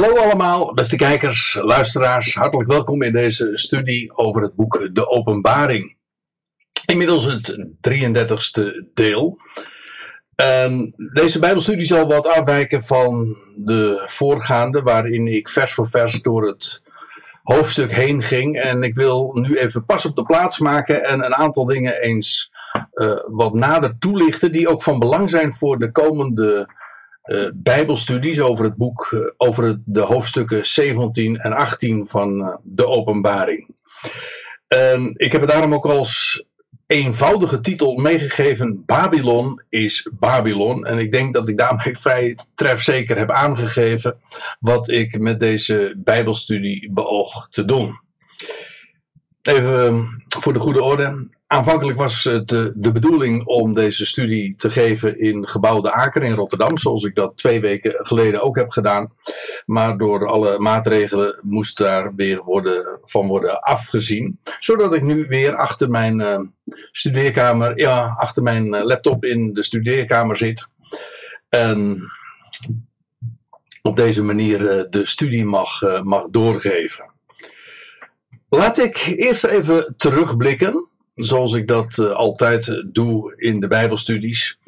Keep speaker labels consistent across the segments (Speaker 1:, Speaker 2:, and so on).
Speaker 1: Hallo allemaal, beste kijkers, luisteraars. Hartelijk welkom in deze studie over het boek De Openbaring. Inmiddels het 33ste deel. En deze Bijbelstudie zal wat afwijken van de voorgaande, waarin ik vers voor vers door het hoofdstuk heen ging. En ik wil nu even pas op de plaats maken en een aantal dingen eens uh, wat nader toelichten, die ook van belang zijn voor de komende Bijbelstudies over het boek, uh, over de hoofdstukken 17 en 18 van de Openbaring. En ik heb het daarom ook als eenvoudige titel meegegeven: Babylon is Babylon. En ik denk dat ik daarmee vrij trefzeker heb aangegeven wat ik met deze Bijbelstudie beoog te doen. Even ehm, voor de goede orde. Aanvankelijk was het de, bedoeling om deze studie te geven in Gebouw de Aker in Rotterdam, zoals ik dat twee weken geleden ook heb gedaan. Maar door alle maatregelen moest daar weer worden, van worden afgezien. Zodat ik nu weer achter mijn uh, studeerkamer, ja, achter mijn laptop in de studeerkamer zit. En op deze manier uh, de studie mag, uh, mag doorgeven. Laat ik eerst even terugblikken, zoals ik dat uh, altijd doe in de Bijbelstudies.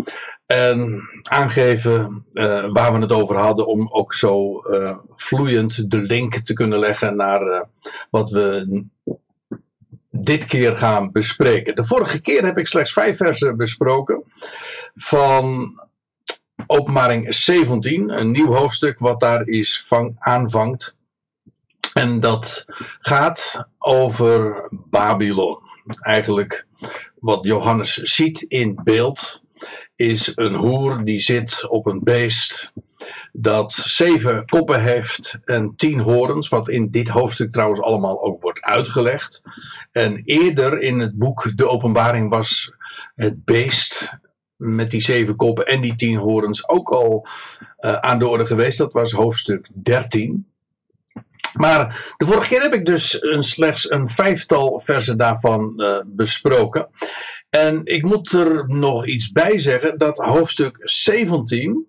Speaker 1: En aangeven uh, waar we het over hadden, om ook zo uh, vloeiend de link te kunnen leggen naar wat we dit keer gaan bespreken. De vorige keer heb ik slechts vijf versen besproken van Openbaring 17, een nieuw hoofdstuk wat daar is vang, aanvangt. En dat gaat over Babylon. Eigenlijk wat Johannes ziet in beeld is een hoer die zit op een beest dat zeven koppen heeft en tien horens, wat in dit hoofdstuk trouwens allemaal ook wordt uitgelegd. En eerder in het boek De Openbaring was het beest met die zeven koppen en die tien horens ook al uh, aan de orde geweest. Dat was hoofdstuk 13. Maar de vorige keer heb ik dus slechts een vijftal versen daarvan uh, besproken. En ik moet er nog iets bij zeggen dat hoofdstuk 17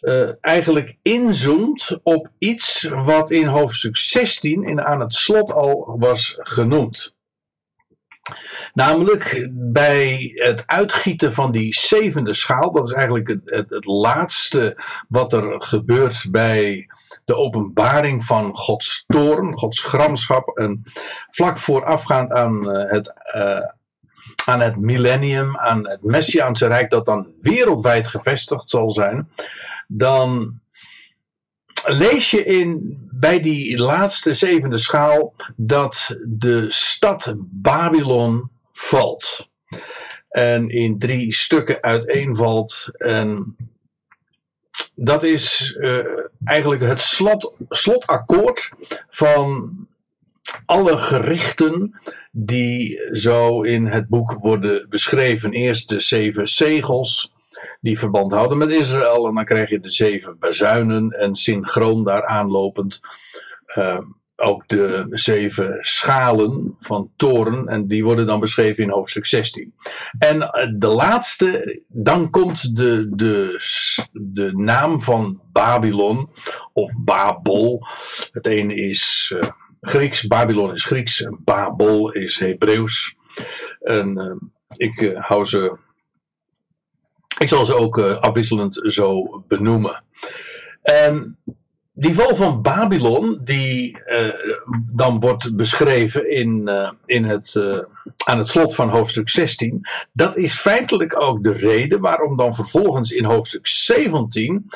Speaker 1: uh, eigenlijk inzoomt op iets wat in hoofdstuk 16 in, aan het slot al was genoemd. Namelijk bij het uitgieten van die zevende schaal, dat is eigenlijk het, het laatste wat er gebeurt bij de openbaring van Gods toorn, Gods gramschap. En vlak voorafgaand aan uh, het, uh, aan het millennium, aan het Messiaanse Rijk, dat dan wereldwijd gevestigd zal zijn. Dan lees je in, bij die laatste zevende schaal dat de stad Babylon valt. En in drie stukken uiteenvalt. En dat is uh, eigenlijk het slot, slotakkoord van alle gerichten die zo in het boek worden beschreven. Eerst de zeven zegels die verband houden met Israël. En dan krijg je de zeven bazuinen en synchroon daar aanlopend. Uh, ook de zeven schalen van toren. En die worden dan beschreven in hoofdstuk 16. En de laatste, dan komt de, de, de naam van Babylon of Babel. Het ene is uh, Grieks, Babylon is Grieks en Babel is Hebreeuws. En uh, ik hou ze. Ik zal ze ook afwisselend zo benoemen. En die val van Babylon, die uh, dan wordt beschreven in, uh, in het, uh, aan het slot van hoofdstuk 16, dat is feitelijk ook de reden waarom dan vervolgens in hoofdstuk 17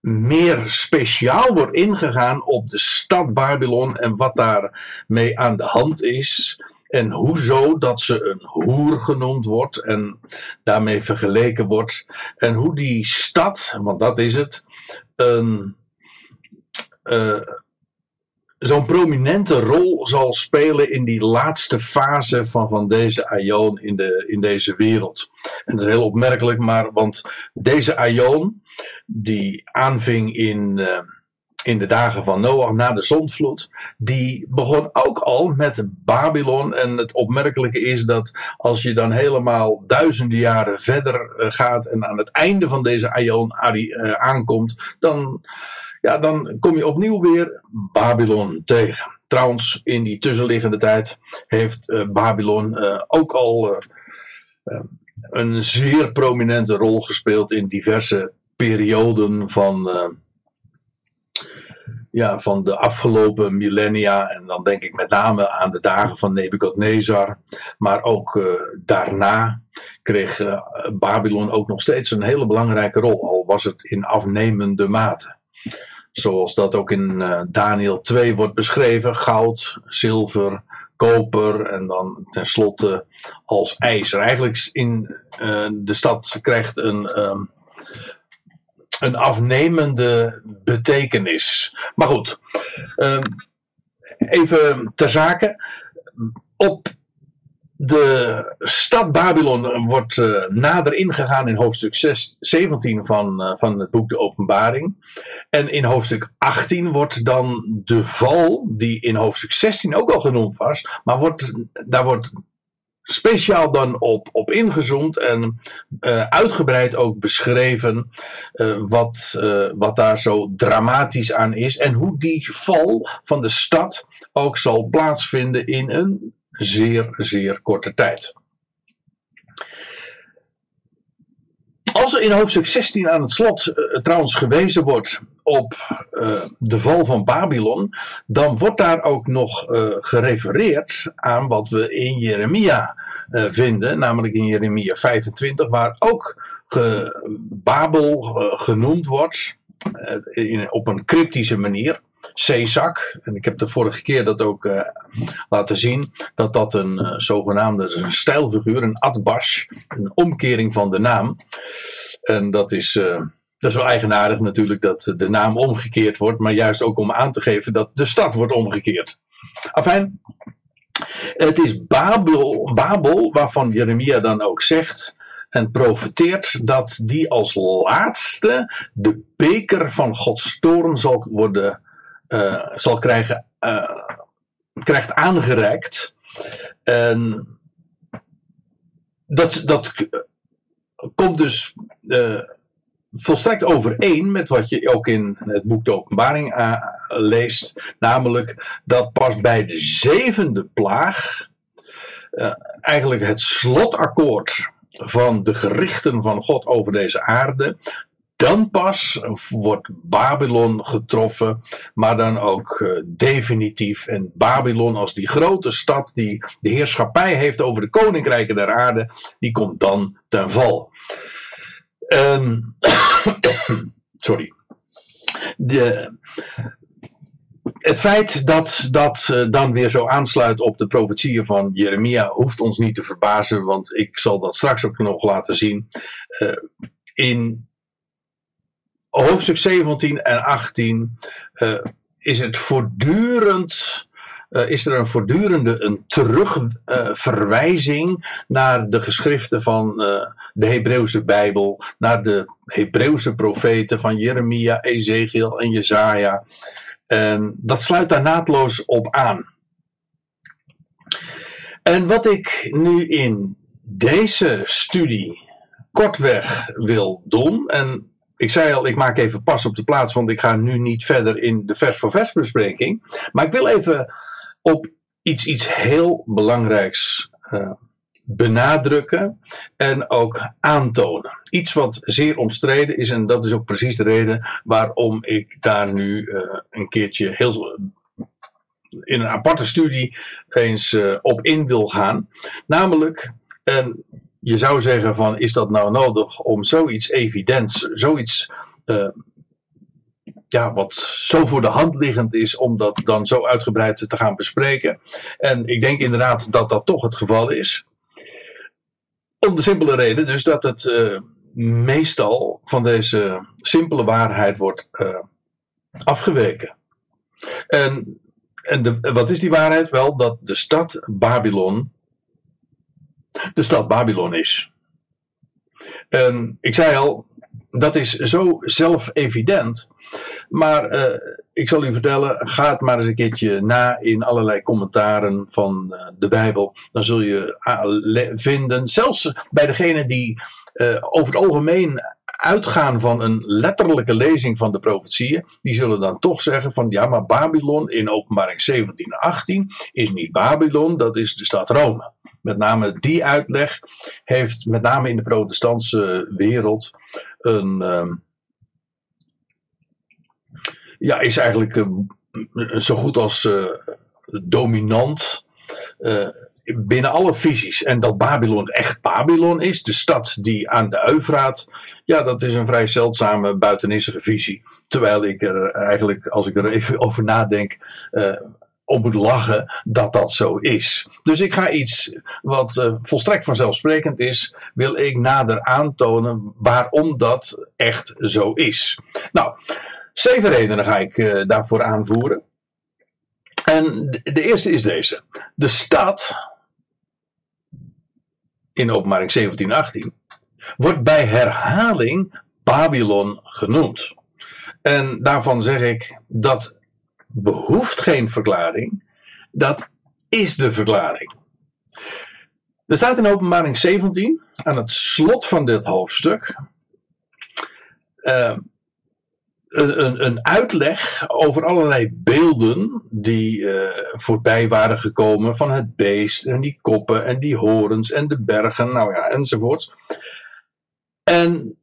Speaker 1: meer speciaal wordt ingegaan op de stad Babylon en wat daarmee aan de hand is. En hoezo dat ze een hoer genoemd wordt en daarmee vergeleken wordt. En hoe die stad, want dat is het, een zo'n prominente rol zal spelen in die laatste fase van, van deze aion in, de, in deze wereld. En dat is heel opmerkelijk, maar want deze aion, die aanving in, uh, in de dagen van Noach na de zondvloed, die begon ook al met Babylon. En het opmerkelijke is dat als je dan helemaal duizenden jaren verder uh, gaat en aan het einde van deze aion aankomt, dan ja, dan kom je opnieuw weer Babylon tegen. Trouwens, in die tussenliggende tijd heeft uh, Babylon uh, ook al uh, een zeer prominente rol gespeeld in diverse perioden van, ja, van de afgelopen millennia. En dan denk ik met name aan de dagen van Nebukadnezar. Maar ook daarna kreeg Babylon ook nog steeds een hele belangrijke rol, al was het in afnemende mate. Zoals dat ook in uh, Daniel 2 wordt beschreven: goud, zilver, koper en dan tenslotte als ijzer. Eigenlijk in uh, de stad krijgt een, um, een afnemende betekenis. Maar goed, um, even ter zake. Op de stad Babylon wordt uh, nader ingegaan in hoofdstuk 6, 17 van, uh, van het boek De Openbaring. En in hoofdstuk 18 wordt dan de val, die in hoofdstuk 16 ook al genoemd was, maar wordt, daar wordt speciaal dan op, op ingezoomd en uitgebreid ook beschreven wat, wat daar zo dramatisch aan is en hoe die val van de stad ook zal plaatsvinden in een zeer, zeer korte tijd. Als er in hoofdstuk 16 aan het slot uh, trouwens gewezen wordt op uh, de val van Babylon, dan wordt daar ook nog uh, gerefereerd aan wat we in Jeremia vinden, namelijk in Jeremia 25, waar ook Babel genoemd wordt in, op een cryptische manier. En ik heb de vorige keer dat ook uh, laten zien. Dat dat een uh, zogenaamde een stijlfiguur, een atbash. Een omkering van de naam. En dat is, uh, dat is wel eigenaardig natuurlijk dat de naam omgekeerd wordt. Maar juist ook om aan te geven dat de stad wordt omgekeerd. Afijn. Het is Babel, Babel waarvan Jeremia dan ook zegt en profeteert dat die als laatste de beker van Gods toorn zal worden uh, zal krijgen, uh, krijgt aangereikt. En dat, dat komt dus uh, volstrekt overeen met wat je ook in het boek De Openbaring leest. Namelijk dat pas bij de zevende plaag eigenlijk het slotakkoord van de gerichten van God over deze aarde dan pas wordt Babylon getroffen, maar dan ook uh, definitief. En Babylon als die grote stad die de heerschappij heeft over de koninkrijken der aarde, die komt dan ten val. Um, sorry. De, het feit dat dat uh, dan weer zo aansluit op de profetieën van Jeremia hoeft ons niet te verbazen, want ik zal dat straks ook nog laten zien. Uh, in hoofdstuk 17 en 18 uh, eh, is het voortdurend. Uh, is er een voortdurende een terugverwijzing uh, naar de geschriften van de Hebreeuwse Bijbel, naar de Hebreeuwse profeten van Jeremia, Ezekiel en Jezaja. En dat sluit daar naadloos op aan. En wat ik nu in deze studie kortweg wil doen, en ik zei al, ik maak even pas op de plaats, want ik ga nu niet verder in de vers voor vers bespreking. Maar ik wil even op iets, iets heel belangrijks uh, benadrukken en ook aantonen. Iets wat zeer omstreden is en dat is ook precies de reden waarom ik daar nu uh, een keertje heel in een aparte studie eens op in wil gaan. Namelijk, en je zou zeggen van is dat nou nodig om zoiets evidents, zoiets uh, ja, wat zo voor de hand liggend is om dat dan zo uitgebreid te gaan bespreken. En ik denk inderdaad dat dat toch het geval is. Om de simpele reden dus dat het uh, meestal van deze simpele waarheid wordt uh, afgeweken. En, en de, wat is die waarheid? Wel dat de stad Babylon de stad Babylon is. En ik zei al, dat is zo zelf-evident. Maar uh, ik zal u vertellen, ga het maar eens een keertje na in allerlei commentaren van uh, de Bijbel. Dan zul je uh, vinden, zelfs bij degene die over het algemeen uitgaan van een letterlijke lezing van de profetieën, die zullen dan toch zeggen van ja, maar Babylon in openbaring 17 en 18 is niet Babylon, dat is de stad Rome. Met name die uitleg heeft met name in de protestantse wereld een, ehm, ja, is eigenlijk uh, zo goed als uh, dominant uh, binnen alle visies. En dat Babylon echt Babylon is, de stad die aan de Eufraat, ja, dat is een vrij zeldzame buitenissige visie. Terwijl ik er eigenlijk, als ik er even over nadenk, uh, op moet lachen dat dat zo is. Dus ik ga iets wat uh, volstrekt vanzelfsprekend is, wil ik nader aantonen waarom dat echt zo is. Nou, zeven redenen ga ik uh, daarvoor aanvoeren. En de eerste is deze. De stad in openbaring 17 18 wordt bij herhaling Babylon genoemd. En daarvan zeg ik dat behoeft geen verklaring, dat is de verklaring. Er staat in openbaring 17 aan het slot van dit hoofdstuk uh, een, een, uitleg over allerlei beelden die uh, voorbij waren gekomen van het beest en die koppen en die horens en de bergen, nou ja, enzovoorts. En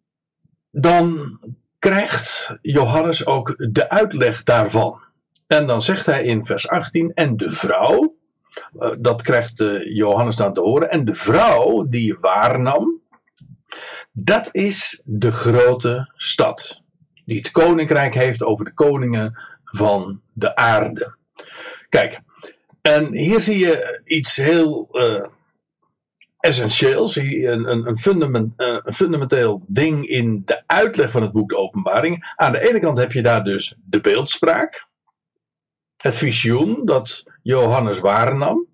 Speaker 1: dan krijgt Johannes ook de uitleg daarvan. En dan zegt hij in vers 18, en de vrouw, uh, dat krijgt uh, Johannes dan te horen, en de vrouw die waarnam, dat is de grote stad die het koninkrijk heeft over de koningen van de aarde. Kijk, en hier zie je iets heel uh, essentieels, een, een, een, fundament, uh, een fundamenteel ding in de uitleg van het boek De Openbaring. Aan de ene kant heb je daar dus de beeldspraak, het visioen dat Johannes waarnam.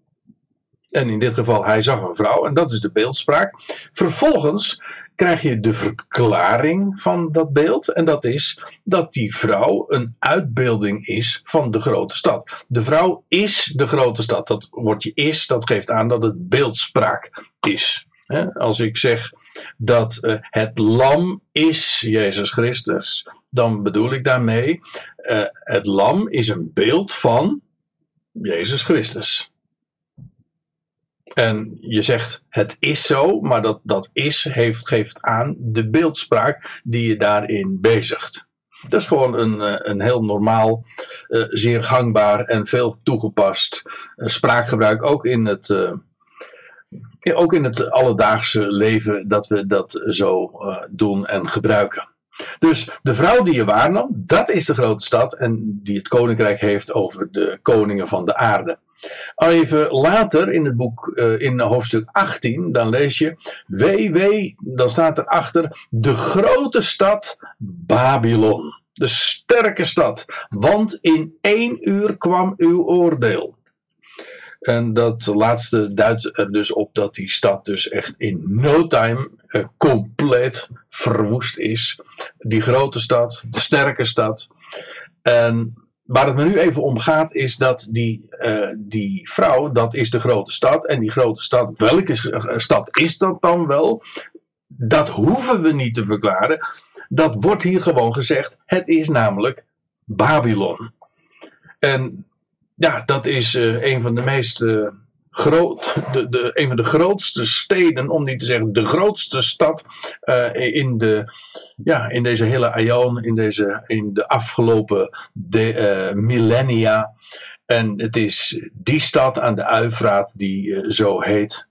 Speaker 1: En in dit geval, hij zag een vrouw, en dat is de beeldspraak. Vervolgens krijg je de verklaring van dat beeld. En dat is dat die vrouw een uitbeelding is van de grote stad. De vrouw is de grote stad. Dat woordje is, dat geeft aan dat het beeldspraak is. Als ik zeg dat uh, het lam is Jezus Christus, dan bedoel ik daarmee, uh, het lam is een beeld van Jezus Christus. En je zegt het is zo, maar dat, dat is heeft, geeft aan de beeldspraak die je daarin bezigt. Dat is gewoon een, eh, een heel normaal, uh, zeer gangbaar en veel toegepast uh, spraakgebruik. Ook in, het, ook in het alledaagse leven dat we dat zo doen en gebruiken. Dus de vrouw die je waarnam, dat is de grote stad en die het koninkrijk heeft over de koningen van de aarde. Even later in het boek, uh, in hoofdstuk 18, dan lees je: wee, dan staat erachter de grote stad Babylon. De sterke stad. Want in één uur kwam uw oordeel. En dat laatste duidt er dus op dat die stad dus echt in no time uh, compleet verwoest is. Die grote stad, de sterke stad. En waar het me nu even om gaat, is dat die, uh, die vrouw, dat is de grote stad. En die grote stad, welke stad is dat dan wel? Dat hoeven we niet te verklaren. Dat wordt hier gewoon gezegd. Het is namelijk Babylon. En ja, dat is uh, een van de meest. Groot, de, de, een van de grootste steden, om niet te zeggen de grootste stad uh, in, de, ja, in deze hele aion, in, deze, in de afgelopen de, uh, millennia. En het is die stad aan de Uifraat die uh, zo heet.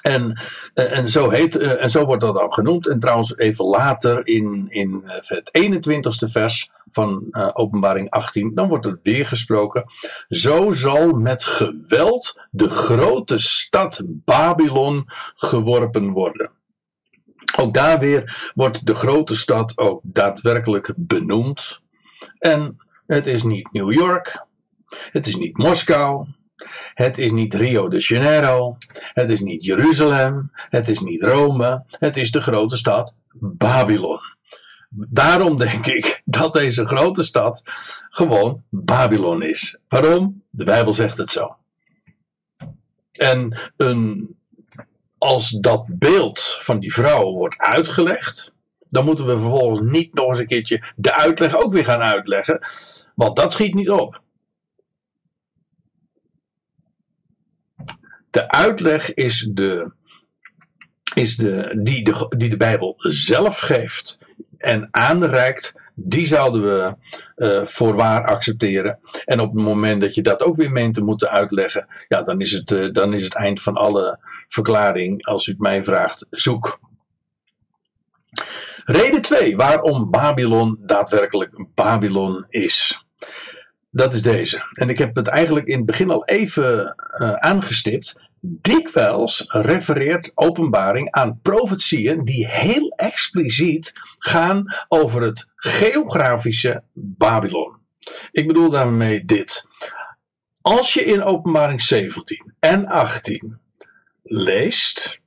Speaker 1: En, en, zo heet, en zo wordt dat dan genoemd. En trouwens, even later in, in het 21ste vers van Openbaring 18, dan wordt er weer gesproken. Zo zal met geweld de grote stad Babylon geworpen worden. Ook daar weer wordt de grote stad ook daadwerkelijk benoemd. En het is niet New York, het is niet Moskou, het is niet Rio de Janeiro, het is niet Jeruzalem, het is niet Rome, het is de grote stad Babylon. Daarom denk ik dat deze grote stad gewoon Babylon is. Waarom? De Bijbel zegt het zo. En een, als dat beeld van die vrouw wordt uitgelegd, dan moeten we vervolgens niet nog eens een keertje de uitleg ook weer gaan uitleggen. Want dat schiet niet op. De uitleg is de, is de, die, de, die de Bijbel zelf geeft en aanreikt die zouden we uh, voor waar accepteren. En op het moment dat je dat ook weer meent te moeten uitleggen, ja, dan is het, uh, dan is het eind van alle verklaring, als u het mij vraagt, zoek. Reden 2, waarom Babylon daadwerkelijk Babylon is. Dat is deze. En ik heb het eigenlijk in het begin al even uh, aangestipt dikwijls refereert openbaring aan profetieën die heel expliciet gaan over het geografische Babylon. Ik bedoel daarmee dit. Als je in openbaring 17 en 18 leest,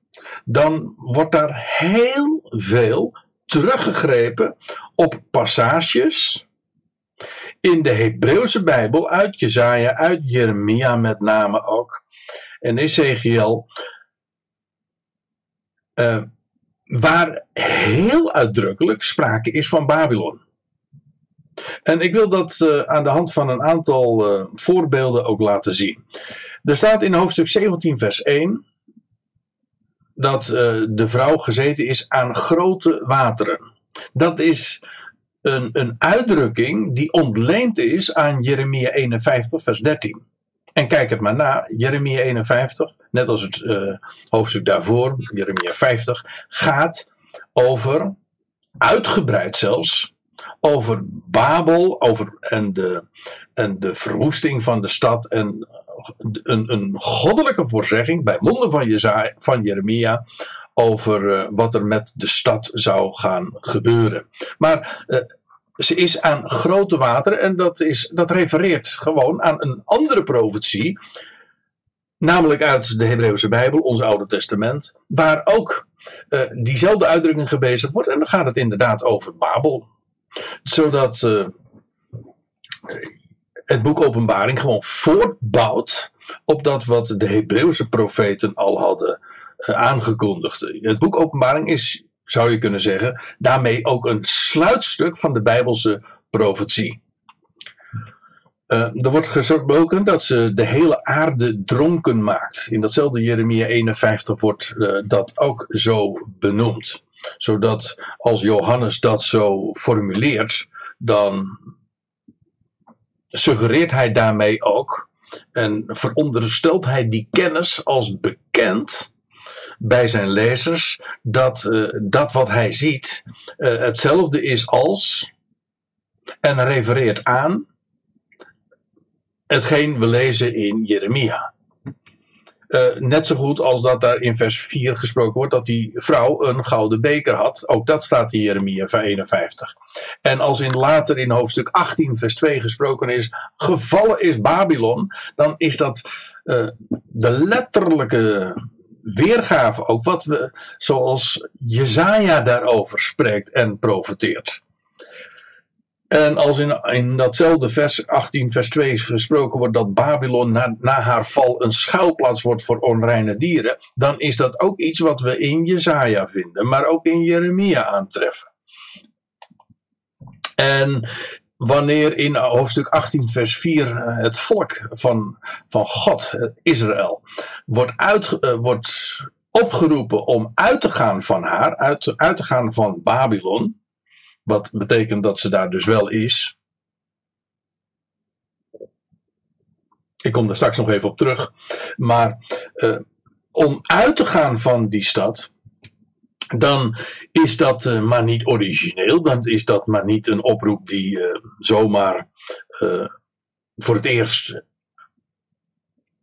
Speaker 1: dan wordt daar heel veel teruggegrepen op passages in de Hebreeuwse Bijbel uit Jezaja, uit Jeremia met name ook, en Ezekiel, uh, waar heel uitdrukkelijk sprake is van Babylon. En ik wil dat uh, aan de hand van een aantal uh, voorbeelden ook laten zien. Er staat in hoofdstuk 17, vers 1 dat de vrouw gezeten is aan grote wateren. Dat is een, een uitdrukking die ontleend is aan Jeremia 51, vers 13. En kijk het maar na, Jeremia 51, net als het uh, hoofdstuk daarvoor, Jeremia 50, gaat over, uitgebreid zelfs, over Babel over, en, de, en de verwoesting van de stad en een, een goddelijke voorzegging bij monden van, van Jeremia over uh, wat er met de stad zou gaan gebeuren. Maar uh, ze is aan grote wateren en dat, is, dat refereert gewoon aan een andere profetie, namelijk uit de Hebreeuwse Bijbel, ons Oude Testament, waar ook uh, diezelfde uitdrukking gebezigd wordt. En dan gaat het inderdaad over Babel. Zodat het boek Openbaring gewoon voortbouwt op dat wat de Hebreeuwse profeten al hadden aangekondigd. Het boek Openbaring is zou je kunnen zeggen, daarmee ook een sluitstuk van de Bijbelse profetie. Uh, er wordt gesproken dat ze de hele aarde dronken maakt. In datzelfde Jeremia 51 wordt uh, dat ook zo benoemd. Zodat als Johannes dat zo formuleert, dan suggereert hij daarmee ook en veronderstelt hij die kennis als bekend bij zijn lezers dat uh, dat wat hij ziet uh, hetzelfde is als en refereert aan hetgeen we lezen in Jeremia. Uh, net zo goed als dat daar in vers 4 gesproken wordt dat die vrouw een gouden beker had. Ook dat staat in Jeremia 51. En als in later in hoofdstuk 18 vers 2 gesproken is, gevallen is Babylon, dan is dat de letterlijke weergave ook wat we, zoals Jezaja daarover spreekt en profeteert. En als in, in datzelfde vers 18, vers 2 gesproken wordt dat Babylon na, na haar val een schuilplaats wordt voor onreine dieren, dan is dat ook iets wat we in Jezaja vinden, maar ook in Jeremia aantreffen. En wanneer in hoofdstuk 18, vers 4 eh, het volk van, van God, Israël, wordt, uit, uh, wordt opgeroepen om uit te gaan van haar, uit, te gaan van Babylon. Wat betekent dat ze daar dus wel is. Ik kom daar straks nog even op terug. Maar om uit te gaan van die stad, dan is dat uh, maar niet origineel. Dan is dat maar niet een oproep die uh, zomaar uh, voor het eerst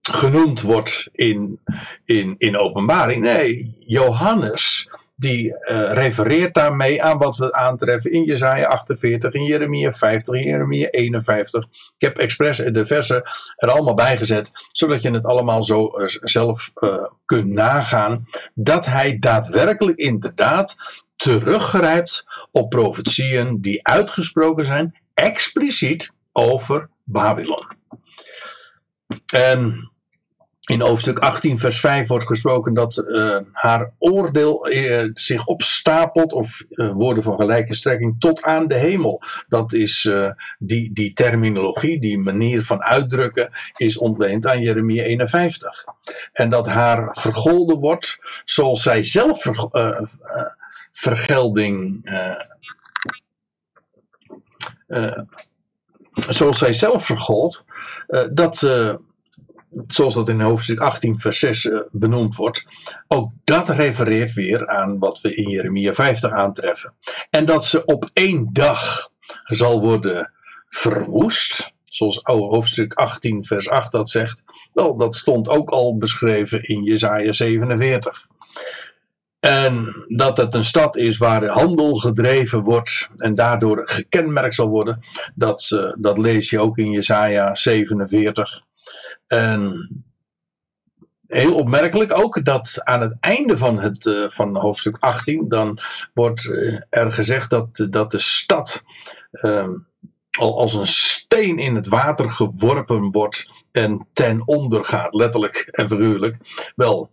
Speaker 1: genoemd wordt in, in, in openbaring. Nee, Johannes die uh, refereert daarmee aan wat we aantreffen in Jezaja 48, in Jeremia 50, in Jeremia 51. Ik heb expres de versen er allemaal bij gezet, zodat je het allemaal zo uh, zelf uh, kunt nagaan, dat hij daadwerkelijk inderdaad teruggrijpt op profetieën die uitgesproken zijn, expliciet over Babylon. En in hoofdstuk 18, vers 5 wordt gesproken dat uh, haar oordeel uh, zich opstapelt, of uh, woorden van gelijke strekking, tot aan de hemel. Dat is die, die terminologie, die manier van uitdrukken, is ontleend aan Jeremia 51. En dat haar vergolden wordt zoals zij zelf ver, vergelding. zoals zij zelf vergold, dat zoals dat in hoofdstuk 18, vers 6 uh, benoemd wordt, ook dat refereert weer aan wat we in Jeremia 50 aantreffen. En dat ze op één dag zal worden verwoest, zoals hoofdstuk 18, vers 8 dat zegt, wel, dat stond ook al beschreven in Jesaja 47. En dat het een stad is waar handel gedreven wordt en daardoor gekenmerkt zal worden, dat, uh, dat lees je ook in Jesaja 47. En heel opmerkelijk ook dat aan het einde van, het, uh, van hoofdstuk 18, dan wordt uh, er gezegd dat, dat de stad uh, al als een steen in het water geworpen wordt en ten onder gaat, letterlijk en figuurlijk. Wel,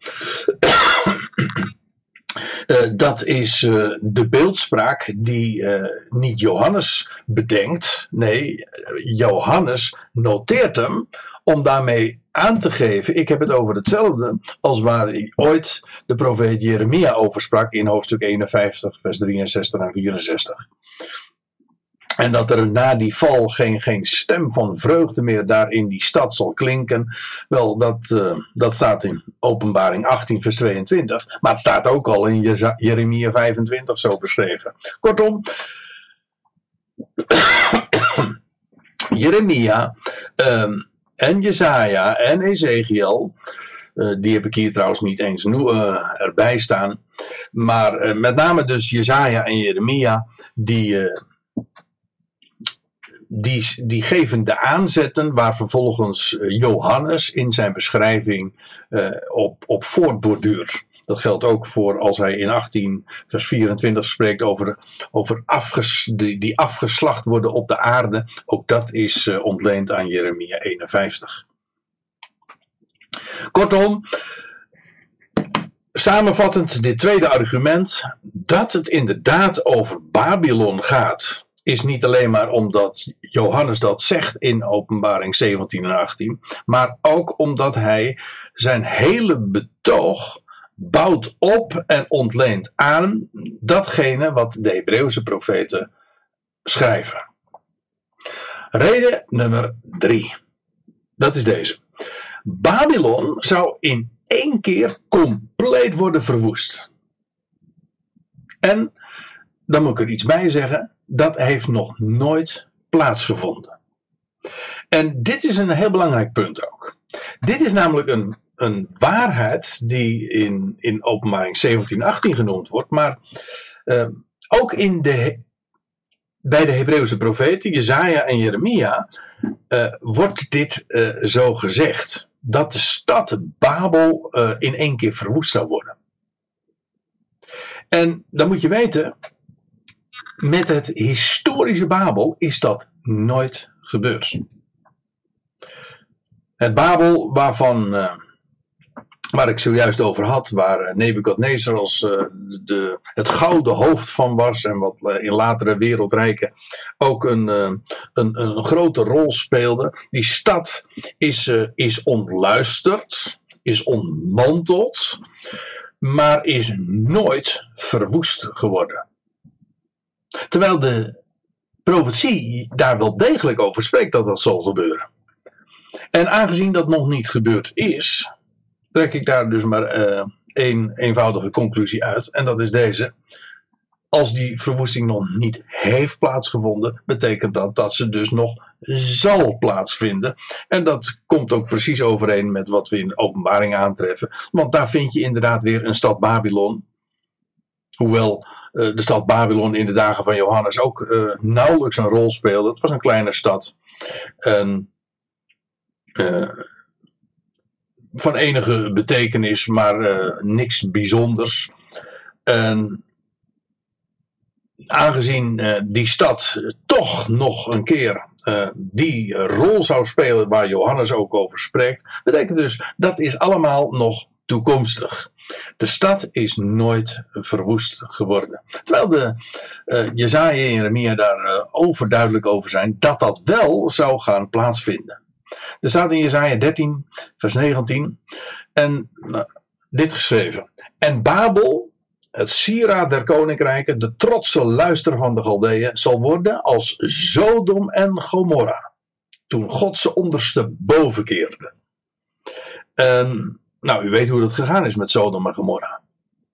Speaker 1: uh, dat is uh, de beeldspraak die uh, niet Johannes bedenkt. Nee, Johannes noteert hem om daarmee aan te geven, ik heb het over hetzelfde als waar ooit de profeet Jeremia over sprak in hoofdstuk 51, vers 63 en 64. En dat er na die val geen, geen stem van vreugde meer daar in die stad zal klinken. Wel, dat, uh, dat staat in Openbaring 18, vers 22. Maar het staat ook al in Jeremia 25 zo beschreven. Kortom, Jeremia. Um, en Jezaja en Ezekiel. Uh, die heb ik hier trouwens niet eens uh, erbij staan. Maar met name dus Jezaja en Jeremia, die, die, die geven de aanzetten waar vervolgens Johannes in zijn beschrijving op, op voortborduurt. Dat geldt ook voor als hij in 18 vers 24 spreekt over, over afges, die, die afgeslacht worden op de aarde. Ook dat is uh, ontleend aan Jeremia 51. Kortom, samenvattend dit tweede argument, dat het inderdaad over Babylon gaat, is niet alleen maar omdat Johannes dat zegt in Openbaring 17 en 18, maar ook omdat hij zijn hele betoog bouwt op en ontleent aan datgene wat de Hebreeuwse profeten schrijven. Reden nummer drie. Dat is deze. Babylon zou in één keer compleet worden verwoest. En, dan moet ik er iets bij zeggen, dat heeft nog nooit plaatsgevonden. En dit is een heel belangrijk punt ook. Dit is namelijk een een waarheid die in, in openbaring 17, 18 genoemd wordt, maar uh, ook in de, bij de Hebreeuwse profeten, Jezaja en Jeremia, uh, wordt dit uh, zo gezegd. Dat de stad Babel in één keer verwoest zou worden. En dan moet je weten, met het historische Babel is dat nooit gebeurd. Het Babel waarvan waar ik zojuist over had, waar eh, Nebukadnezar als uh, de, het gouden hoofd van was en wat in latere wereldrijken ook een, een, een grote rol speelde. Die stad is, is ontluisterd, is ontmanteld, maar is nooit verwoest geworden. Terwijl de profetie daar wel degelijk over spreekt dat dat zal gebeuren. En aangezien dat nog niet gebeurd is, trek ik daar dus maar uh, één eenvoudige conclusie uit. En dat is deze. Als die verwoesting nog niet heeft plaatsgevonden, betekent dat dat ze dus nog zal plaatsvinden. En dat komt ook precies overeen met wat we in openbaring aantreffen. Want daar vind je inderdaad weer een stad Babylon. Hoewel de stad Babylon in de dagen van Johannes ook uh, nauwelijks een rol speelde. Het was een kleine stad. En uh, van enige betekenis, maar niks bijzonders. En aangezien die stad toch nog een keer die rol zou spelen waar Johannes ook over spreekt, betekent dus dat is allemaal nog toekomstig. De stad is nooit verwoest geworden. Terwijl de uh, Jezaja en Jeremia daar uh, overduidelijk over zijn dat dat wel zou gaan plaatsvinden. Er staat in Jezaja 13, vers 19, en nou, dit geschreven. En Babel, het sieraad der koninkrijken, de trotse luister van de Galdeeën, zal worden als Sodom en Gomorra. Toen God ze ondersteboven keerde. En nou, u weet hoe dat gegaan is met Sodom en Gomorra.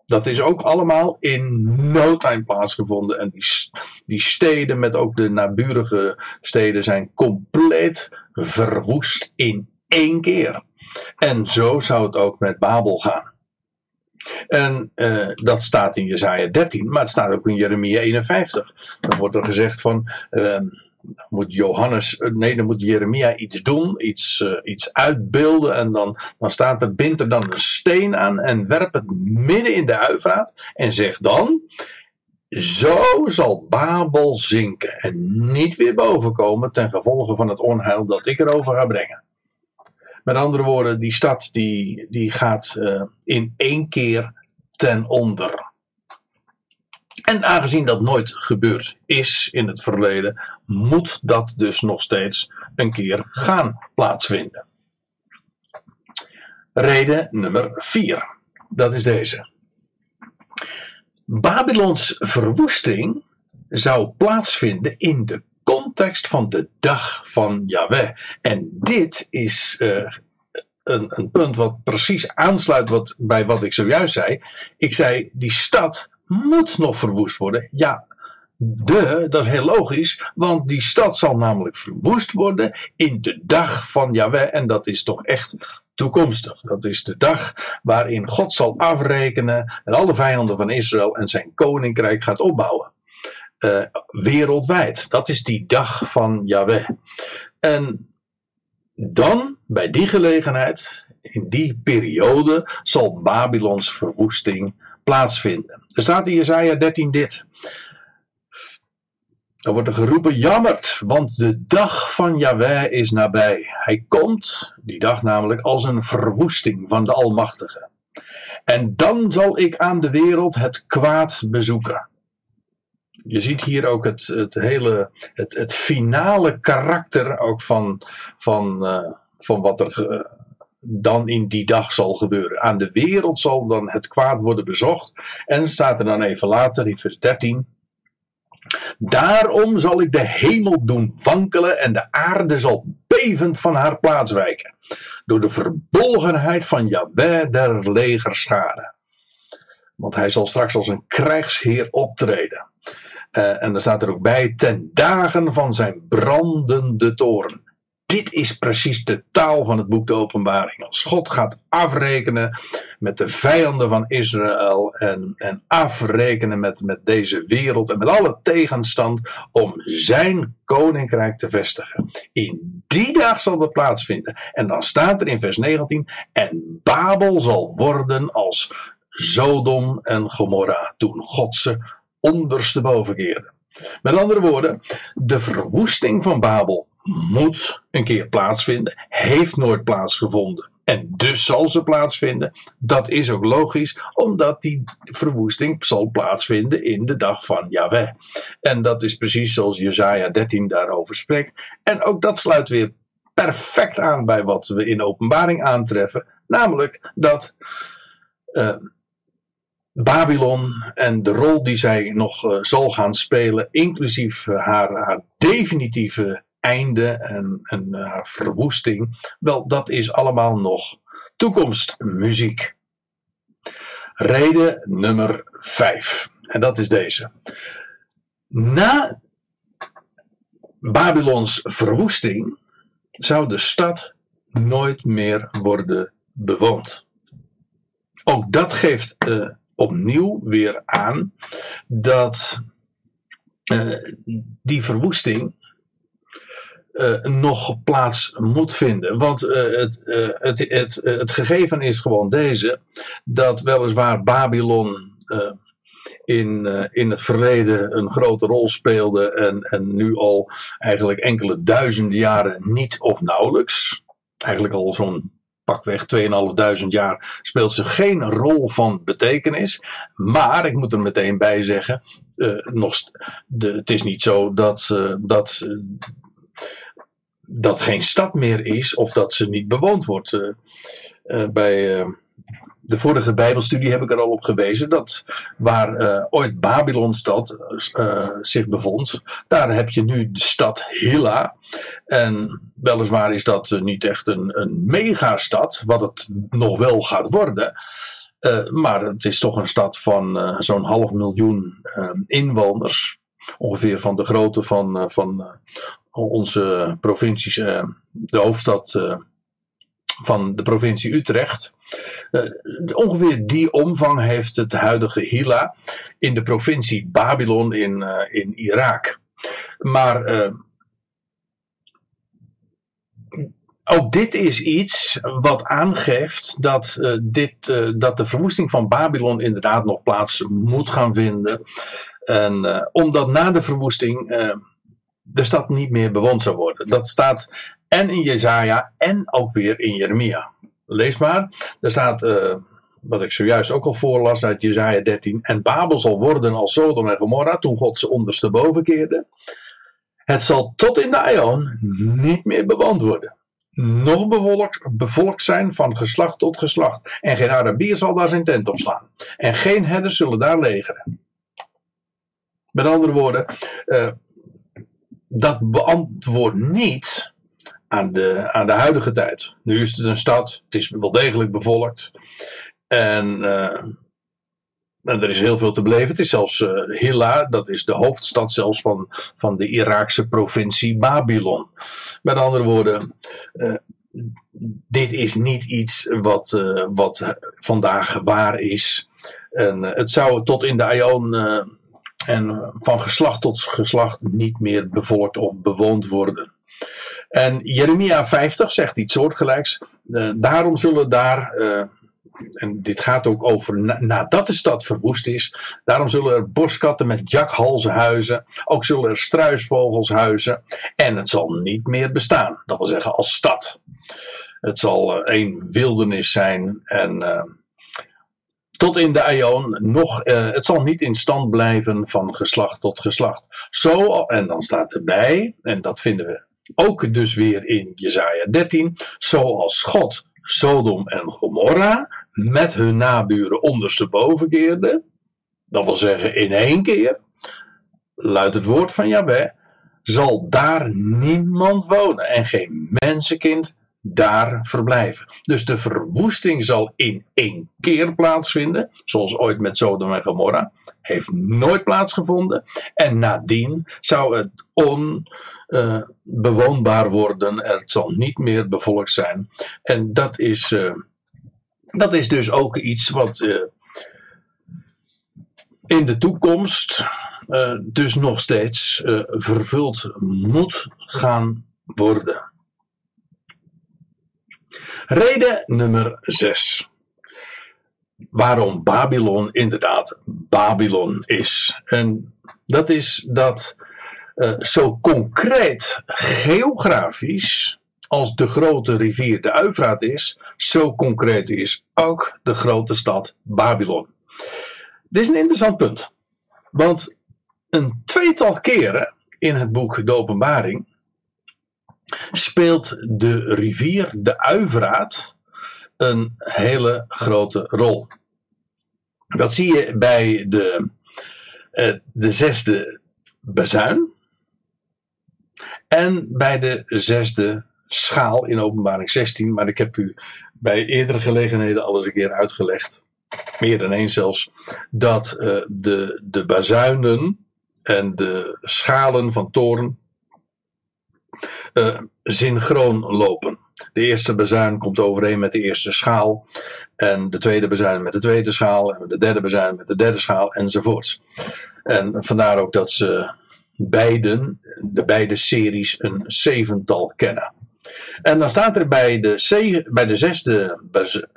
Speaker 1: Dat is ook allemaal in no time plaatsgevonden. En die, steden met ook de naburige steden zijn compleet verwoest in één keer. En zo zou het ook met Babel gaan. En uh, dat staat in Jesaja 13, maar het staat ook in Jeremia 51. Dan wordt er gezegd van. Uh, moet Johannes, nee, dan moet Jeremia iets doen, iets, uh, iets uitbeelden. En dan, dan staat er, bind er dan een steen aan en werp het midden in de uivraat. En zeg dan, zo zal Babel zinken en niet weer bovenkomen ten gevolge van het onheil dat ik erover ga brengen. Met andere woorden, die stad die, die gaat uh, in één keer ten onder. En aangezien dat nooit gebeurd is in het verleden, moet dat dus nog steeds een keer gaan plaatsvinden. Reden nummer 4. Dat is deze. Babylons verwoesting zou plaatsvinden in de context van de dag van Yahweh. En dit is uh, een, een, punt wat precies aansluit wat, bij wat ik zojuist zei. Ik zei, die stad moet nog verwoest worden. Ja, de, dat is heel logisch, want die stad zal namelijk verwoest worden in de dag van Yahweh. En dat is toch echt toekomstig. Dat is de dag waarin God zal afrekenen en alle vijanden van Israël en zijn koninkrijk gaat opbouwen. Uh, wereldwijd. Dat is die dag van Yahweh. En dan, bij die gelegenheid, in die periode, zal Babylons verwoesting plaatsvinden. Er staat in Jesaja 13 dit. Dan wordt er geroepen, jammert, want de dag van Yahweh is nabij. Hij komt, die dag namelijk, als een verwoesting van de Almachtige. En dan zal ik aan de wereld het kwaad bezoeken. Je ziet hier ook het, het hele, het, het finale karakter ook van, van, uh, van wat er dan in die dag zal gebeuren. Aan de wereld zal dan het kwaad worden bezocht. En staat er dan even later in vers 13. Daarom zal ik de hemel doen wankelen en de aarde zal bevend van haar plaats wijken. Door de verbolgenheid van Jahweh der legerschade. Want hij zal straks als een krijgsheer optreden. Uh, en dan staat er ook bij, ten dagen van zijn brandende toren. Dit is precies de taal van het boek de Openbaring. Als God gaat afrekenen met de vijanden van Israël en, en afrekenen met, met deze wereld en met alle tegenstand om zijn koninkrijk te vestigen. In die dag zal dat plaatsvinden. En dan staat er in vers 19: En Babel zal worden als Sodom en Gomorra toen God ze ondersteboven keerde. Met andere woorden, de verwoesting van Babel moet een keer plaatsvinden, heeft nooit plaatsgevonden. En dus zal ze plaatsvinden. Dat is ook logisch, omdat die verwoesting zal plaatsvinden in de dag van Yahweh. En dat is precies zoals Jesaja 13 daarover spreekt. En ook dat sluit weer perfect aan bij wat we in openbaring aantreffen. Namelijk dat uh, Babylon en de rol die zij nog uh, zal gaan spelen, inclusief haar, haar definitieve einde en, en uh, verwoesting, wel, dat is allemaal nog toekomstmuziek. Reden nummer 5. En dat is deze. Na Babylons verwoesting zou de stad nooit meer worden bewoond. Ook dat geeft uh, opnieuw weer aan dat uh, die verwoesting uh, nog plaats moet vinden. Want uh, het, uh, het, het, het gegeven is gewoon deze: dat weliswaar Babylon in, in het verleden een grote rol speelde en, en nu al eigenlijk enkele duizenden jaren niet of nauwelijks. Eigenlijk al zo'n pakweg 2.500 jaar speelt ze geen rol van betekenis. Maar ik moet er meteen bij zeggen, nog, de, het is niet zo dat, dat, dat geen stad meer is of dat ze niet bewoond wordt. bij de vorige Bijbelstudie heb ik er al op gewezen dat waar uh, ooit Babylonstad zich bevond, daar heb je nu de stad Hilla. En weliswaar is dat niet echt een, een megastad, wat het nog wel gaat worden. maar het is toch een stad van zo'n half miljoen inwoners. Ongeveer van de grootte van, van onze provincies, de hoofdstad van de provincie Utrecht. Uh, ongeveer die omvang heeft het huidige Hila in de provincie Babylon in, in Irak. Maar ook dit is iets wat aangeeft dat, dit, dat de verwoesting van Babylon inderdaad nog plaats moet gaan vinden. En omdat na de verwoesting de stad niet meer bewoond zou worden. Dat staat en in Jezaja en ook weer in Jeremia. Lees maar. Er staat, uh, wat ik zojuist ook al voorlas uit Jezaja 13. En Babel zal worden als Sodom en Gomorra toen God ze ondersteboven keerde. Het zal tot in de Aion niet meer bewoond worden. Nog bevolkt, bevolkt zijn van geslacht tot geslacht. En geen Arabier zal daar zijn tent opslaan. En geen herders zullen daar legeren. Met andere woorden, uh, dat beantwoordt niet aan de, aan de huidige tijd. Nu is het een stad, het is wel degelijk bevolkt. En, en er is heel veel te beleven. Het is zelfs uh, Hilla, dat is de hoofdstad zelfs van, van de Iraakse provincie Babylon. Met andere woorden, uh, dit is niet iets wat, wat vandaag waar is. En het zou tot in de Aion en van geslacht tot geslacht niet meer bevolkt of bewoond worden. En Jeremia 50 zegt iets soortgelijks. Uh, daarom zullen daar, uh, en dit gaat ook over na, nadat de stad verwoest is, daarom zullen er boskatten met jakhalzen huizen, ook zullen er struisvogels huizen, en het zal niet meer bestaan. Dat wil zeggen als stad. Het zal een wildernis zijn en tot in de Aion nog, het zal niet in stand blijven van geslacht tot geslacht. Zo, en dan staat erbij, en dat vinden we ook dus weer in Jesaja 13, zoals God Sodom en Gomorra met hun naburen ondersteboven keerde, dat wil zeggen in één keer, luidt het woord van Yahweh, zal daar niemand wonen en geen mensenkind daar verblijven. Dus de verwoesting zal in één keer plaatsvinden, zoals ooit met Sodom en Gomorra, heeft nooit plaatsgevonden. En nadien zou het on, uh, bewoonbaar worden. Het zal niet meer bevolkt zijn. En dat is, uh, dat is dus ook iets wat uh, in de toekomst dus nog steeds vervuld moet gaan worden. Reden nummer 6. Waarom Babylon inderdaad Babylon is. En dat is dat uh, zo concreet geografisch als de grote rivier de Uifraat is, zo concreet is ook de grote stad Babylon. Dit is een interessant punt. Want een tweetal keren in het boek De Openbaring speelt de rivier de Uifraat een hele grote rol. Dat zie je bij de, uh, de zesde bezuin. En bij de zesde schaal in openbaring 16, maar ik heb u bij eerdere gelegenheden al eens een keer uitgelegd, meer dan één zelfs, dat uh, de, de bazuinen en de schalen van toren uh, synchroon lopen. De eerste bazuin komt overeen met de eerste schaal. En de tweede bazuin met de tweede schaal. En de derde bazuin met de derde schaal. Enzovoorts. En vandaar ook dat ze beiden, de beide series, een zevental kennen. En dan staat er bij de, bij de zesde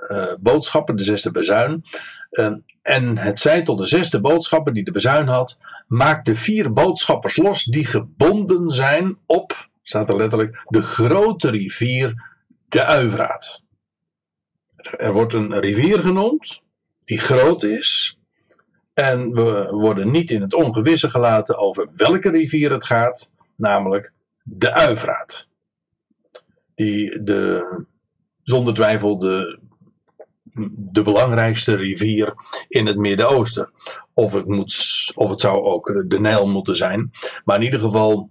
Speaker 1: uh, boodschappen, de zesde bezuin, uh, en het zei tot de zesde boodschapper die de bezuin had: Maak de vier boodschappers los die gebonden zijn op, staat er letterlijk, de grote rivier, de Uivraat. Er wordt een rivier genoemd die groot is. En we worden niet in het ongewisse gelaten over welke rivier het gaat, namelijk de Uivraat. Die de, zonder twijfel de de belangrijkste rivier in het Midden-Oosten. Of, het moet, of het zou ook de Nijl moeten zijn. Maar in ieder geval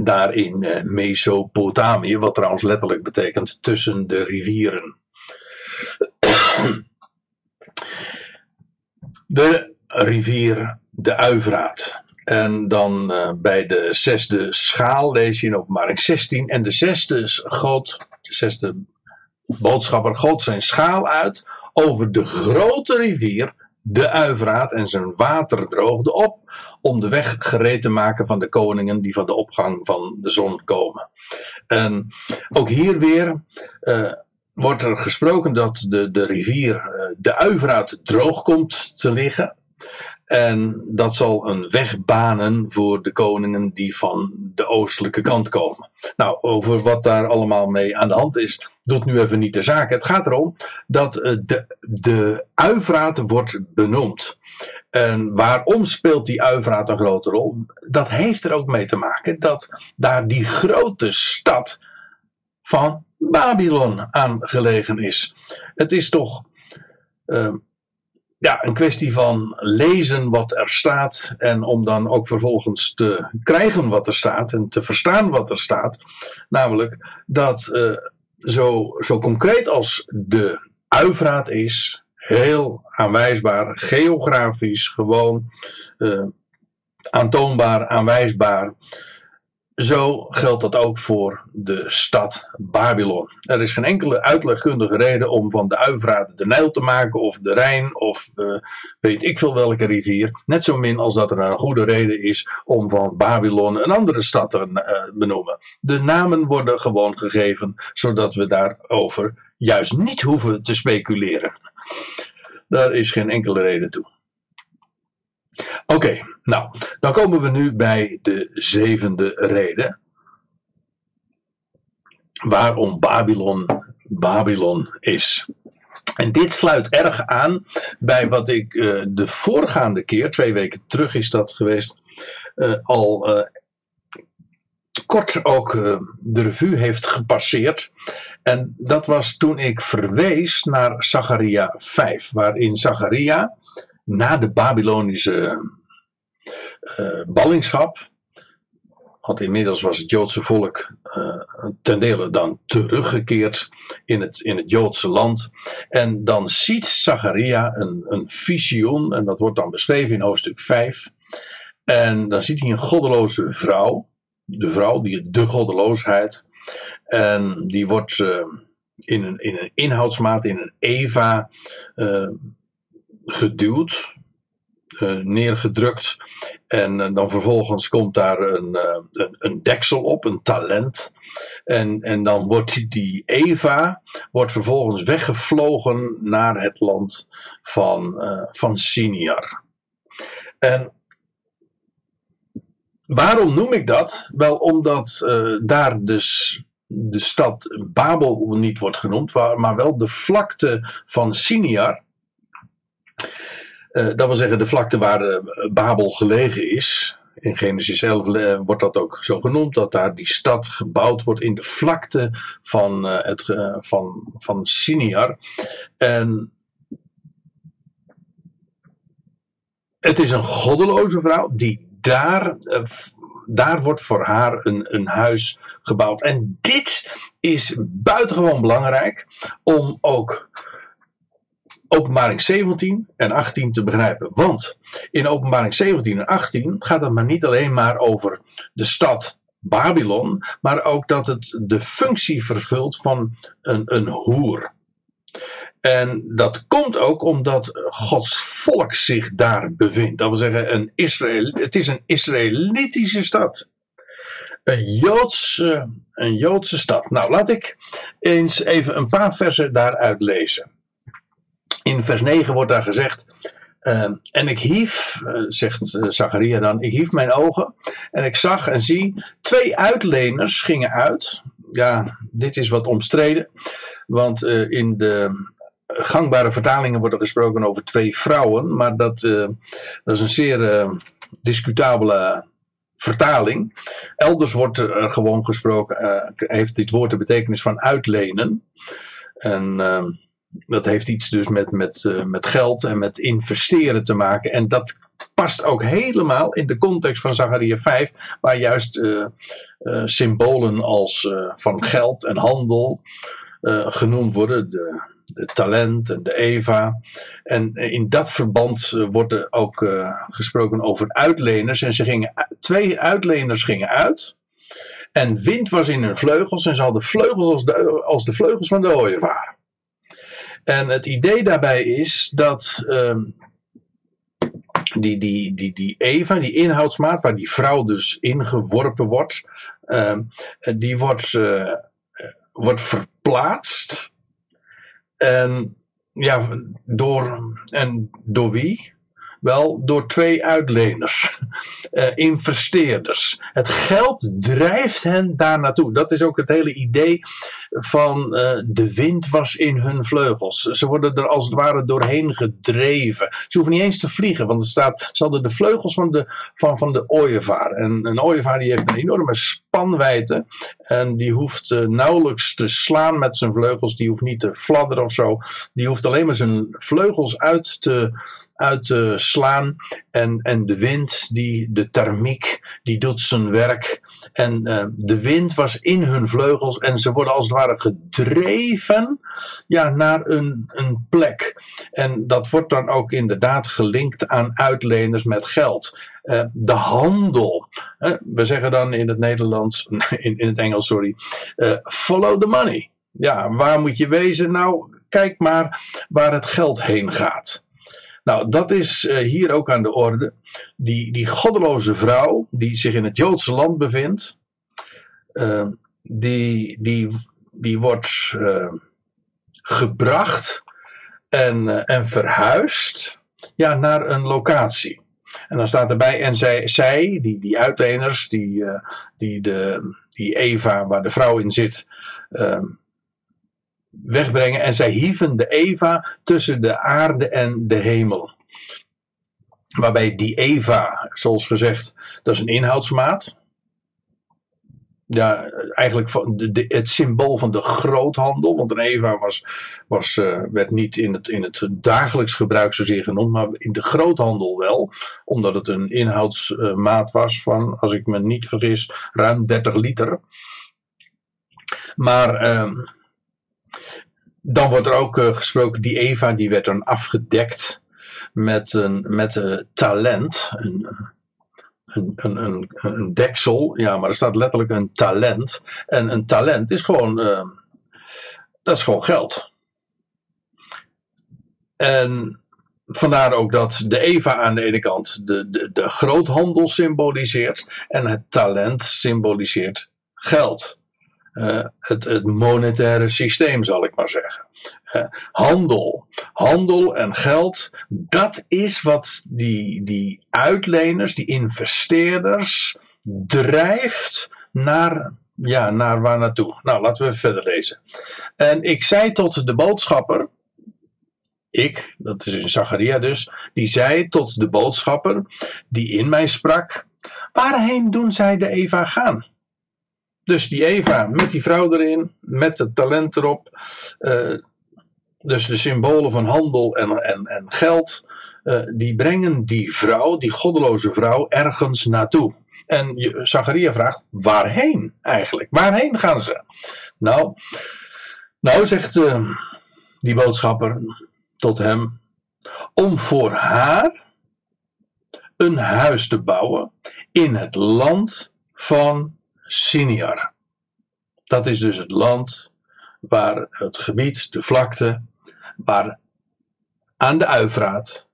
Speaker 1: daar in eh, Mesopotamië, wat trouwens letterlijk betekent tussen de rivieren. De rivier de Uivraat. En dan uh, bij de zesde schaal lees je in openbaring 16. En de zesde God, de zesde boodschapper goot zijn schaal uit over de grote rivier, de Uivraat, en zijn water droogde op, om de weg gereed te maken van de koningen die van de opgang van de zon komen. En ook hier weer uh, wordt er gesproken dat de, de rivier, uh, de Uivraat, droog komt te liggen. En dat zal een weg banen voor de koningen die van de oostelijke kant komen. Nou, over wat daar allemaal mee aan de hand is, doet nu even niet de zaak. Het gaat erom dat eh, de, de Uivraat wordt benoemd. En waarom speelt die Uivraat een grote rol? Dat heeft er ook mee te maken dat daar die grote stad van Babylon aan gelegen is. Het is toch. Uh, ja, een kwestie van lezen wat er staat en om dan ook vervolgens te krijgen wat er staat en te verstaan wat er staat. Namelijk dat uh, zo, zo concreet als de Uivraat is, heel aanwijsbaar, geografisch gewoon uh, aantoonbaar, aanwijsbaar. Zo geldt dat ook voor de stad Babylon. Er is geen enkele uitlegkundige reden om van de Uivraat de Nijl te maken, of de Rijn, of uh, weet ik veel welke rivier. Net zo min als dat er een goede reden is om van Babylon een andere stad te uh, benoemen. De namen worden gewoon gegeven, zodat we daarover juist niet hoeven te speculeren. Daar is geen enkele reden toe. Oké, nou, dan komen we nu bij de zevende reden. Waarom Babylon Babylon is. En dit sluit erg aan bij wat ik uh, de voorgaande keer, twee weken terug is dat geweest, uh, al uh, kort ook de revue heeft gepasseerd. En dat was toen ik verwees naar Zacharia 5, waarin Zacharia na de Babylonische uh, ballingschap. Want inmiddels was het Joodse volk uh, ten dele dan teruggekeerd in het, in het Joodse land. En dan ziet Zacharia een, een visioen, en dat wordt dan beschreven in hoofdstuk 5. En dan ziet hij een goddeloze vrouw, de vrouw, die, de goddeloosheid. En die wordt in, een, in een inhoudsmaat, in een Eva, geduwd, uh, neergedrukt. En uh, dan vervolgens komt daar een, uh, een, een, deksel op, een talent. En, en dan wordt die Eva wordt vervolgens weggevlogen naar het land van, van Siniar. En waarom noem ik dat? Wel omdat daar dus de stad Babel niet wordt genoemd, maar wel de vlakte van Siniar. Uh, dat wil zeggen de vlakte waar uh, Babel gelegen is. In Genesis 11 uh, wordt dat ook zo genoemd, dat daar die stad gebouwd wordt in de vlakte van, het, van, van Siniar. En het is een goddeloze vrouw die daar, daar wordt voor haar een, een huis gebouwd. En dit is buitengewoon belangrijk om ook openbaring 17 en 18 te begrijpen. Want in openbaring 17 en 18 gaat het maar niet alleen maar over de stad Babylon, maar ook dat het de functie vervult van een, een hoer. En dat komt ook omdat Gods volk zich daar bevindt. Dat wil zeggen, een Israël, het is een Israëlitische stad. Een Joodse, een Joodse stad. Nou, laat ik eens even een paar versen daaruit lezen. In vers 9 wordt daar gezegd. Uh, en ik hief, uh, zegt uh, Zacharia dan, ik hief mijn ogen en ik zag en zie twee uitleners gingen uit. Ja, dit is wat omstreden, want in de gangbare vertalingen wordt er gesproken over twee vrouwen, maar dat, dat is een zeer discutabele vertaling. Elders wordt er gewoon gesproken, heeft dit woord de betekenis van uitlenen. En dat heeft iets dus met, met, uh, met geld en met investeren te maken. En dat past ook helemaal in de context van Zachariah 5, waar juist uh, uh, symbolen als van geld en handel genoemd worden. De, de, talent en de Eva. En in dat verband wordt er ook gesproken over uitleners. En ze gingen, twee uitleners gingen uit. En wind was in hun vleugels en ze hadden vleugels als de, als de vleugels van de ooievaar. En het idee daarbij is dat um, die, die, die, die Eva, die inhoudsmaat, waar die vrouw dus ingeworpen wordt, um, die wordt, uh, wordt verplaatst. En ja, door, en door wie? Wel, door twee uitleners, uh, investeerders. Het geld drijft hen daar naartoe. Dat is ook het hele idee van uh, de wind was in hun vleugels. Ze worden er als het ware doorheen gedreven. Ze hoeven niet eens te vliegen, want er staat, ze hadden de vleugels van de, van, van de ooievaar. En een ooievaar die heeft een enorme spanwijdte en die hoeft uh, nauwelijks te slaan met zijn vleugels. Die hoeft niet te fladderen of zo. Die hoeft alleen maar zijn vleugels uit te uit te slaan. En, en de wind, die, de thermiek, die doet zijn werk. En uh, de wind was in hun vleugels en ze worden als het ware gedreven ja, naar een, een plek. En dat wordt dan ook inderdaad gelinkt aan uitleners met geld. Uh, de handel. We zeggen dan in het Nederlands, in, in het Engels, sorry. follow the money. Ja, waar moet je wezen? Nou, kijk maar waar het geld heen gaat. Nou, dat is uh, hier ook aan de orde. Die, die goddeloze vrouw die zich in het Joodse land bevindt, uh, die, die, die wordt uh, gebracht en, en verhuisd ja, naar een locatie. En dan staat erbij, en zij, zij die, die uitleners, die, die, de, die Eva, waar de vrouw in zit, wegbrengen. En zij hieven de Eva tussen de aarde en de hemel. Waarbij die Eva, zoals gezegd, dat is een inhoudsmaat. Ja, eigenlijk van de, het symbool van de groothandel. Want een Eva was, was, uh, werd niet in het, in het dagelijks gebruik zozeer genoemd, maar in de groothandel wel. Omdat het een inhoudsmaat was van, als ik me niet vergis, ruim 30 liter. Maar. Uh, dan wordt er ook uh, gesproken, die Eva die werd dan afgedekt met een, met een talent. Een, een, een, een, deksel, ja, maar er staat letterlijk een talent. En een talent is gewoon, uh, dat is gewoon geld. En vandaar ook dat de Eva aan de ene kant de, de, de groothandel symboliseert en het talent symboliseert geld. Uh, het, het, monetaire systeem, zal ik maar zeggen. Uh, handel. Handel en geld, dat is wat die, die uitleners, die investeerders, drijft naar, ja, naar waar naartoe. Nou, laten we verder lezen. En ik zei tot de boodschapper, ik, dat is in Zacharia dus, die zei tot de boodschapper die in mij sprak, waarheen doen zij de Eva gaan? Dus die Eva met die vrouw erin, met het talent erop. Uh, dus de symbolen van handel en, en, en geld. Uh, die brengen die vrouw, die goddeloze vrouw, ergens naartoe. En Zacharia vraagt: waarheen eigenlijk? Waarheen gaan ze? Nou, nou zegt uh, die boodschapper tot hem: om voor haar een huis te bouwen in het land van Siniar. Dat is dus het land waar het gebied, de vlakte, waar aan de Uifraat,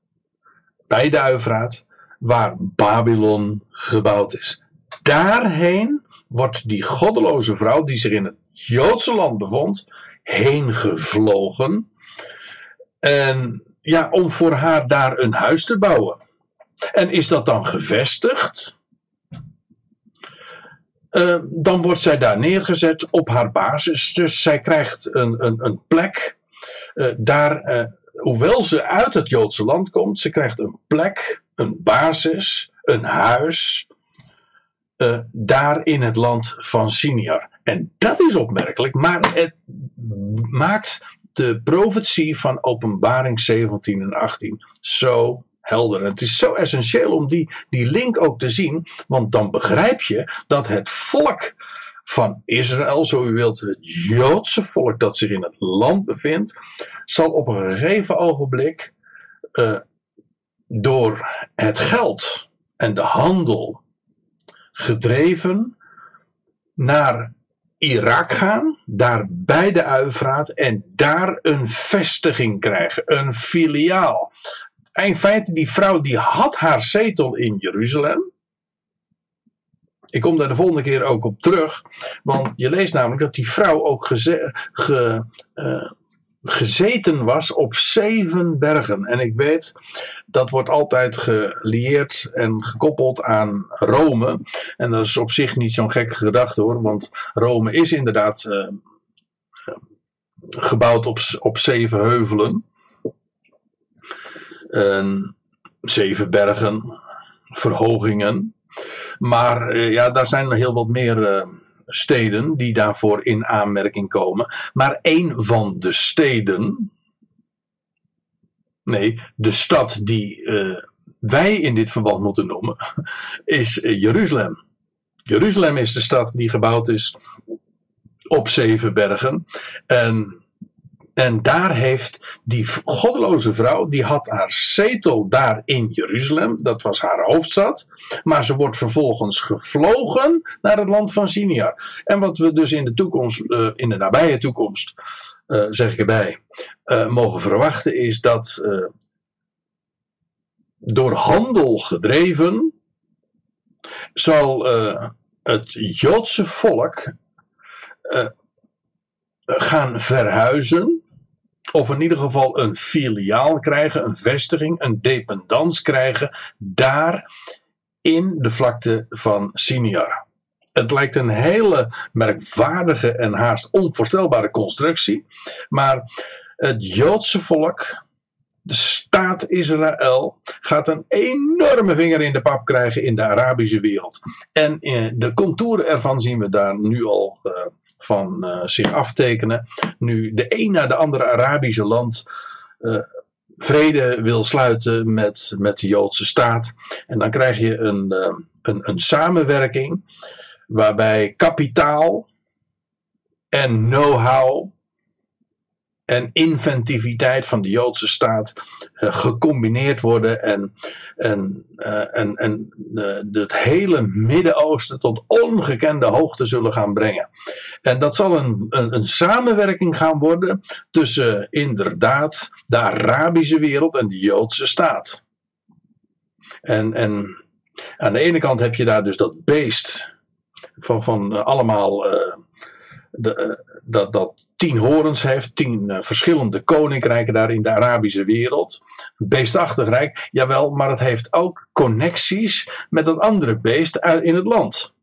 Speaker 1: bij de Uifraat, waar Babylon gebouwd is. Daarheen wordt die goddeloze vrouw die zich in het Joodse land bevond, heen gevlogen. En ja, om voor haar daar een huis te bouwen. En is dat dan gevestigd? Uh, dan wordt zij daar neergezet op haar basis. Dus zij krijgt een, een, een plek. Uh, daar, uh, hoewel ze uit het Joodse land komt, ze krijgt een plek, een basis, een huis. daar in het land van Siniar. En dat is opmerkelijk, maar het maakt de profetie van Openbaring 17 en 18 zo helder. Het is zo essentieel om die, die link ook te zien, want dan begrijp je dat het volk van Israël, zo u wilt, het Joodse volk dat zich in het land bevindt, zal op een gegeven ogenblik uh, door het geld en de handel gedreven naar Irak gaan, daar bij de Uivraat en daar een vestiging krijgen, een filiaal. In feite, die vrouw die had haar zetel in Jeruzalem. Ik kom daar de volgende keer ook op terug, want je leest namelijk dat die vrouw ook ge, uh, gezeten was op zeven bergen. En ik weet, dat wordt altijd gelieerd en gekoppeld aan Rome. En dat is op zich niet zo'n gekke gedachte hoor, want Rome is inderdaad uh, gebouwd op, op zeven heuvelen. En zeven bergen, verhogingen. Maar uh, ja, daar zijn heel wat meer uh, steden die daarvoor in aanmerking komen. Maar één van de steden, nee, de stad die uh, wij in dit verband moeten noemen, is Jeruzalem. Jeruzalem is de stad die gebouwd is op zeven bergen. En en daar heeft die goddeloze vrouw, die had haar zetel daar in Jeruzalem, dat was haar hoofdstad, maar ze wordt vervolgens gevlogen naar het land van Siniar. En wat we dus in de toekomst, uh, in de nabije toekomst, uh, zeg ik erbij, uh, mogen verwachten, is dat door handel gedreven zal het Joodse volk gaan verhuizen of in ieder geval een filiaal krijgen, een vestiging, een dependance krijgen, daar in de vlakte van Siniar. Het lijkt een hele merkwaardige en haast onvoorstelbare constructie, maar het Joodse volk, de staat Israël, gaat een enorme vinger in de pap krijgen in de Arabische wereld. En eh, de contouren ervan zien we daar nu al uh, van uh, zich aftekenen. Nu de een naar de andere Arabische land uh, vrede wil sluiten met, met de Joodse staat. En dan krijg je een, uh, een, een samenwerking waarbij kapitaal en know-how en inventiviteit van de Joodse staat uh, gecombineerd worden en, en, uh, en, en uh, het hele Midden-Oosten tot ongekende hoogte zullen gaan brengen. En dat zal een, een, een samenwerking gaan worden tussen inderdaad de Arabische wereld en de Joodse staat. En, en aan de ene kant heb je daar dus dat beest van, van allemaal de, dat, dat tien horens heeft, tien uh, verschillende koninkrijken daar in de Arabische wereld. Een beestachtig rijk, jawel, maar het heeft ook connecties met dat andere beest in het land.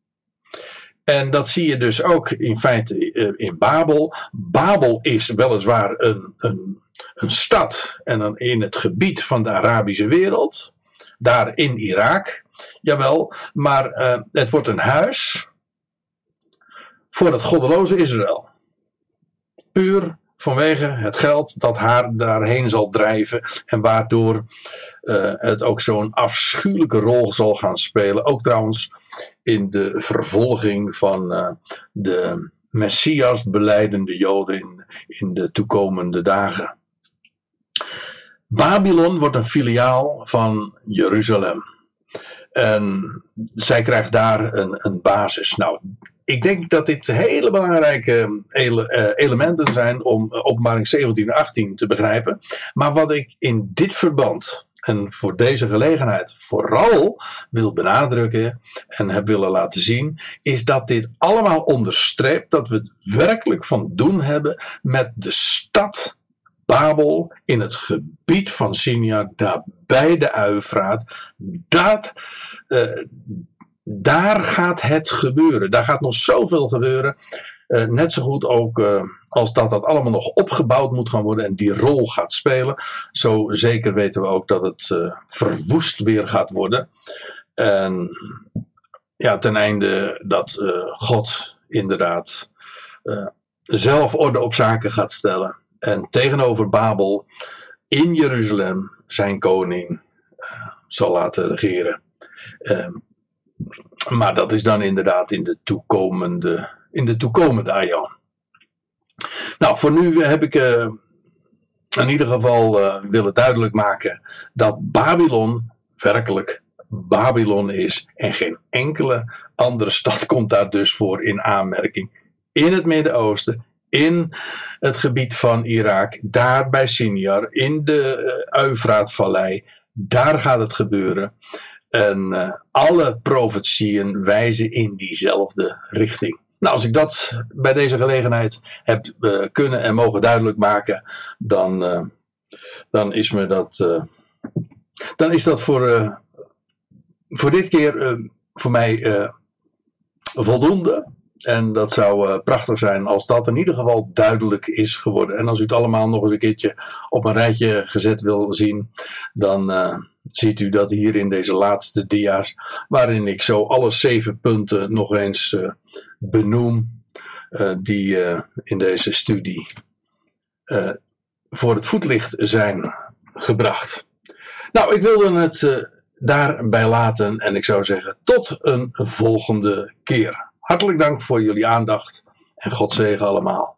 Speaker 1: En dat zie je dus ook in feite uh, in Babel. Babel is weliswaar een, een, een stad en dan in het gebied van de Arabische wereld, daar in Irak, jawel, maar het wordt een huis voor het goddeloze Israël. Puur vanwege het geld dat haar daarheen zal drijven en waardoor uh, het ook zo'n afschuwelijke rol zal gaan spelen. Ook trouwens in de vervolging van uh, de Messias beleidende Joden in, in de toekomende dagen. Babylon wordt een filiaal van Jeruzalem. En zij krijgt daar een, een basis. Nou, ik denk dat dit hele belangrijke ele uh, elementen zijn om uh, openbaring 17 en 18 te begrijpen. Maar wat ik in dit verband en voor deze gelegenheid vooral wil benadrukken en heb willen laten zien, is dat dit allemaal onderstreept dat we het werkelijk van doen hebben met de stad Babel in het gebied van Sinjar, daar bij de Uifraat, dat, uh, daar gaat het gebeuren. Daar gaat nog zoveel gebeuren. Uh, net zo goed ook uh, als dat dat allemaal nog opgebouwd moet gaan worden en die rol gaat spelen. Zo zeker weten we ook dat het uh, verwoest weer gaat worden. En ja, ten einde dat God inderdaad zelf orde op zaken gaat stellen. En tegenover Babel in Jeruzalem zijn koning zal laten regeren. Ehm, maar dat is dan inderdaad in de toekomende, in de toekomende aion. Nou, voor nu heb ik uh, in ieder geval uh, willen duidelijk maken dat Babylon werkelijk Babylon is en geen enkele andere stad komt daar dus voor in aanmerking. In het Midden-Oosten, in het gebied van Irak, daar bij Sinjar, in de uh, Eufraatvallei, daar gaat het gebeuren. En uh, alle profetieën wijzen in diezelfde richting. Nou, als ik dat bij deze gelegenheid heb uh, kunnen en mogen duidelijk maken, dan, uh, dan is me dat. dan is dat voor, voor dit keer voor mij voldoende. En dat zou prachtig zijn als dat in ieder geval duidelijk is geworden. En als u het allemaal nog eens een keertje op een rijtje gezet wil zien, dan ziet u dat hier in deze laatste dia's, waarin ik zo alle zeven punten nog eens uh, benoem, uh, die uh, in deze studie voor het voetlicht zijn gebracht. Nou, ik wilde het daarbij laten en ik zou zeggen tot een volgende keer. Hartelijk dank voor jullie aandacht en God zegen allemaal.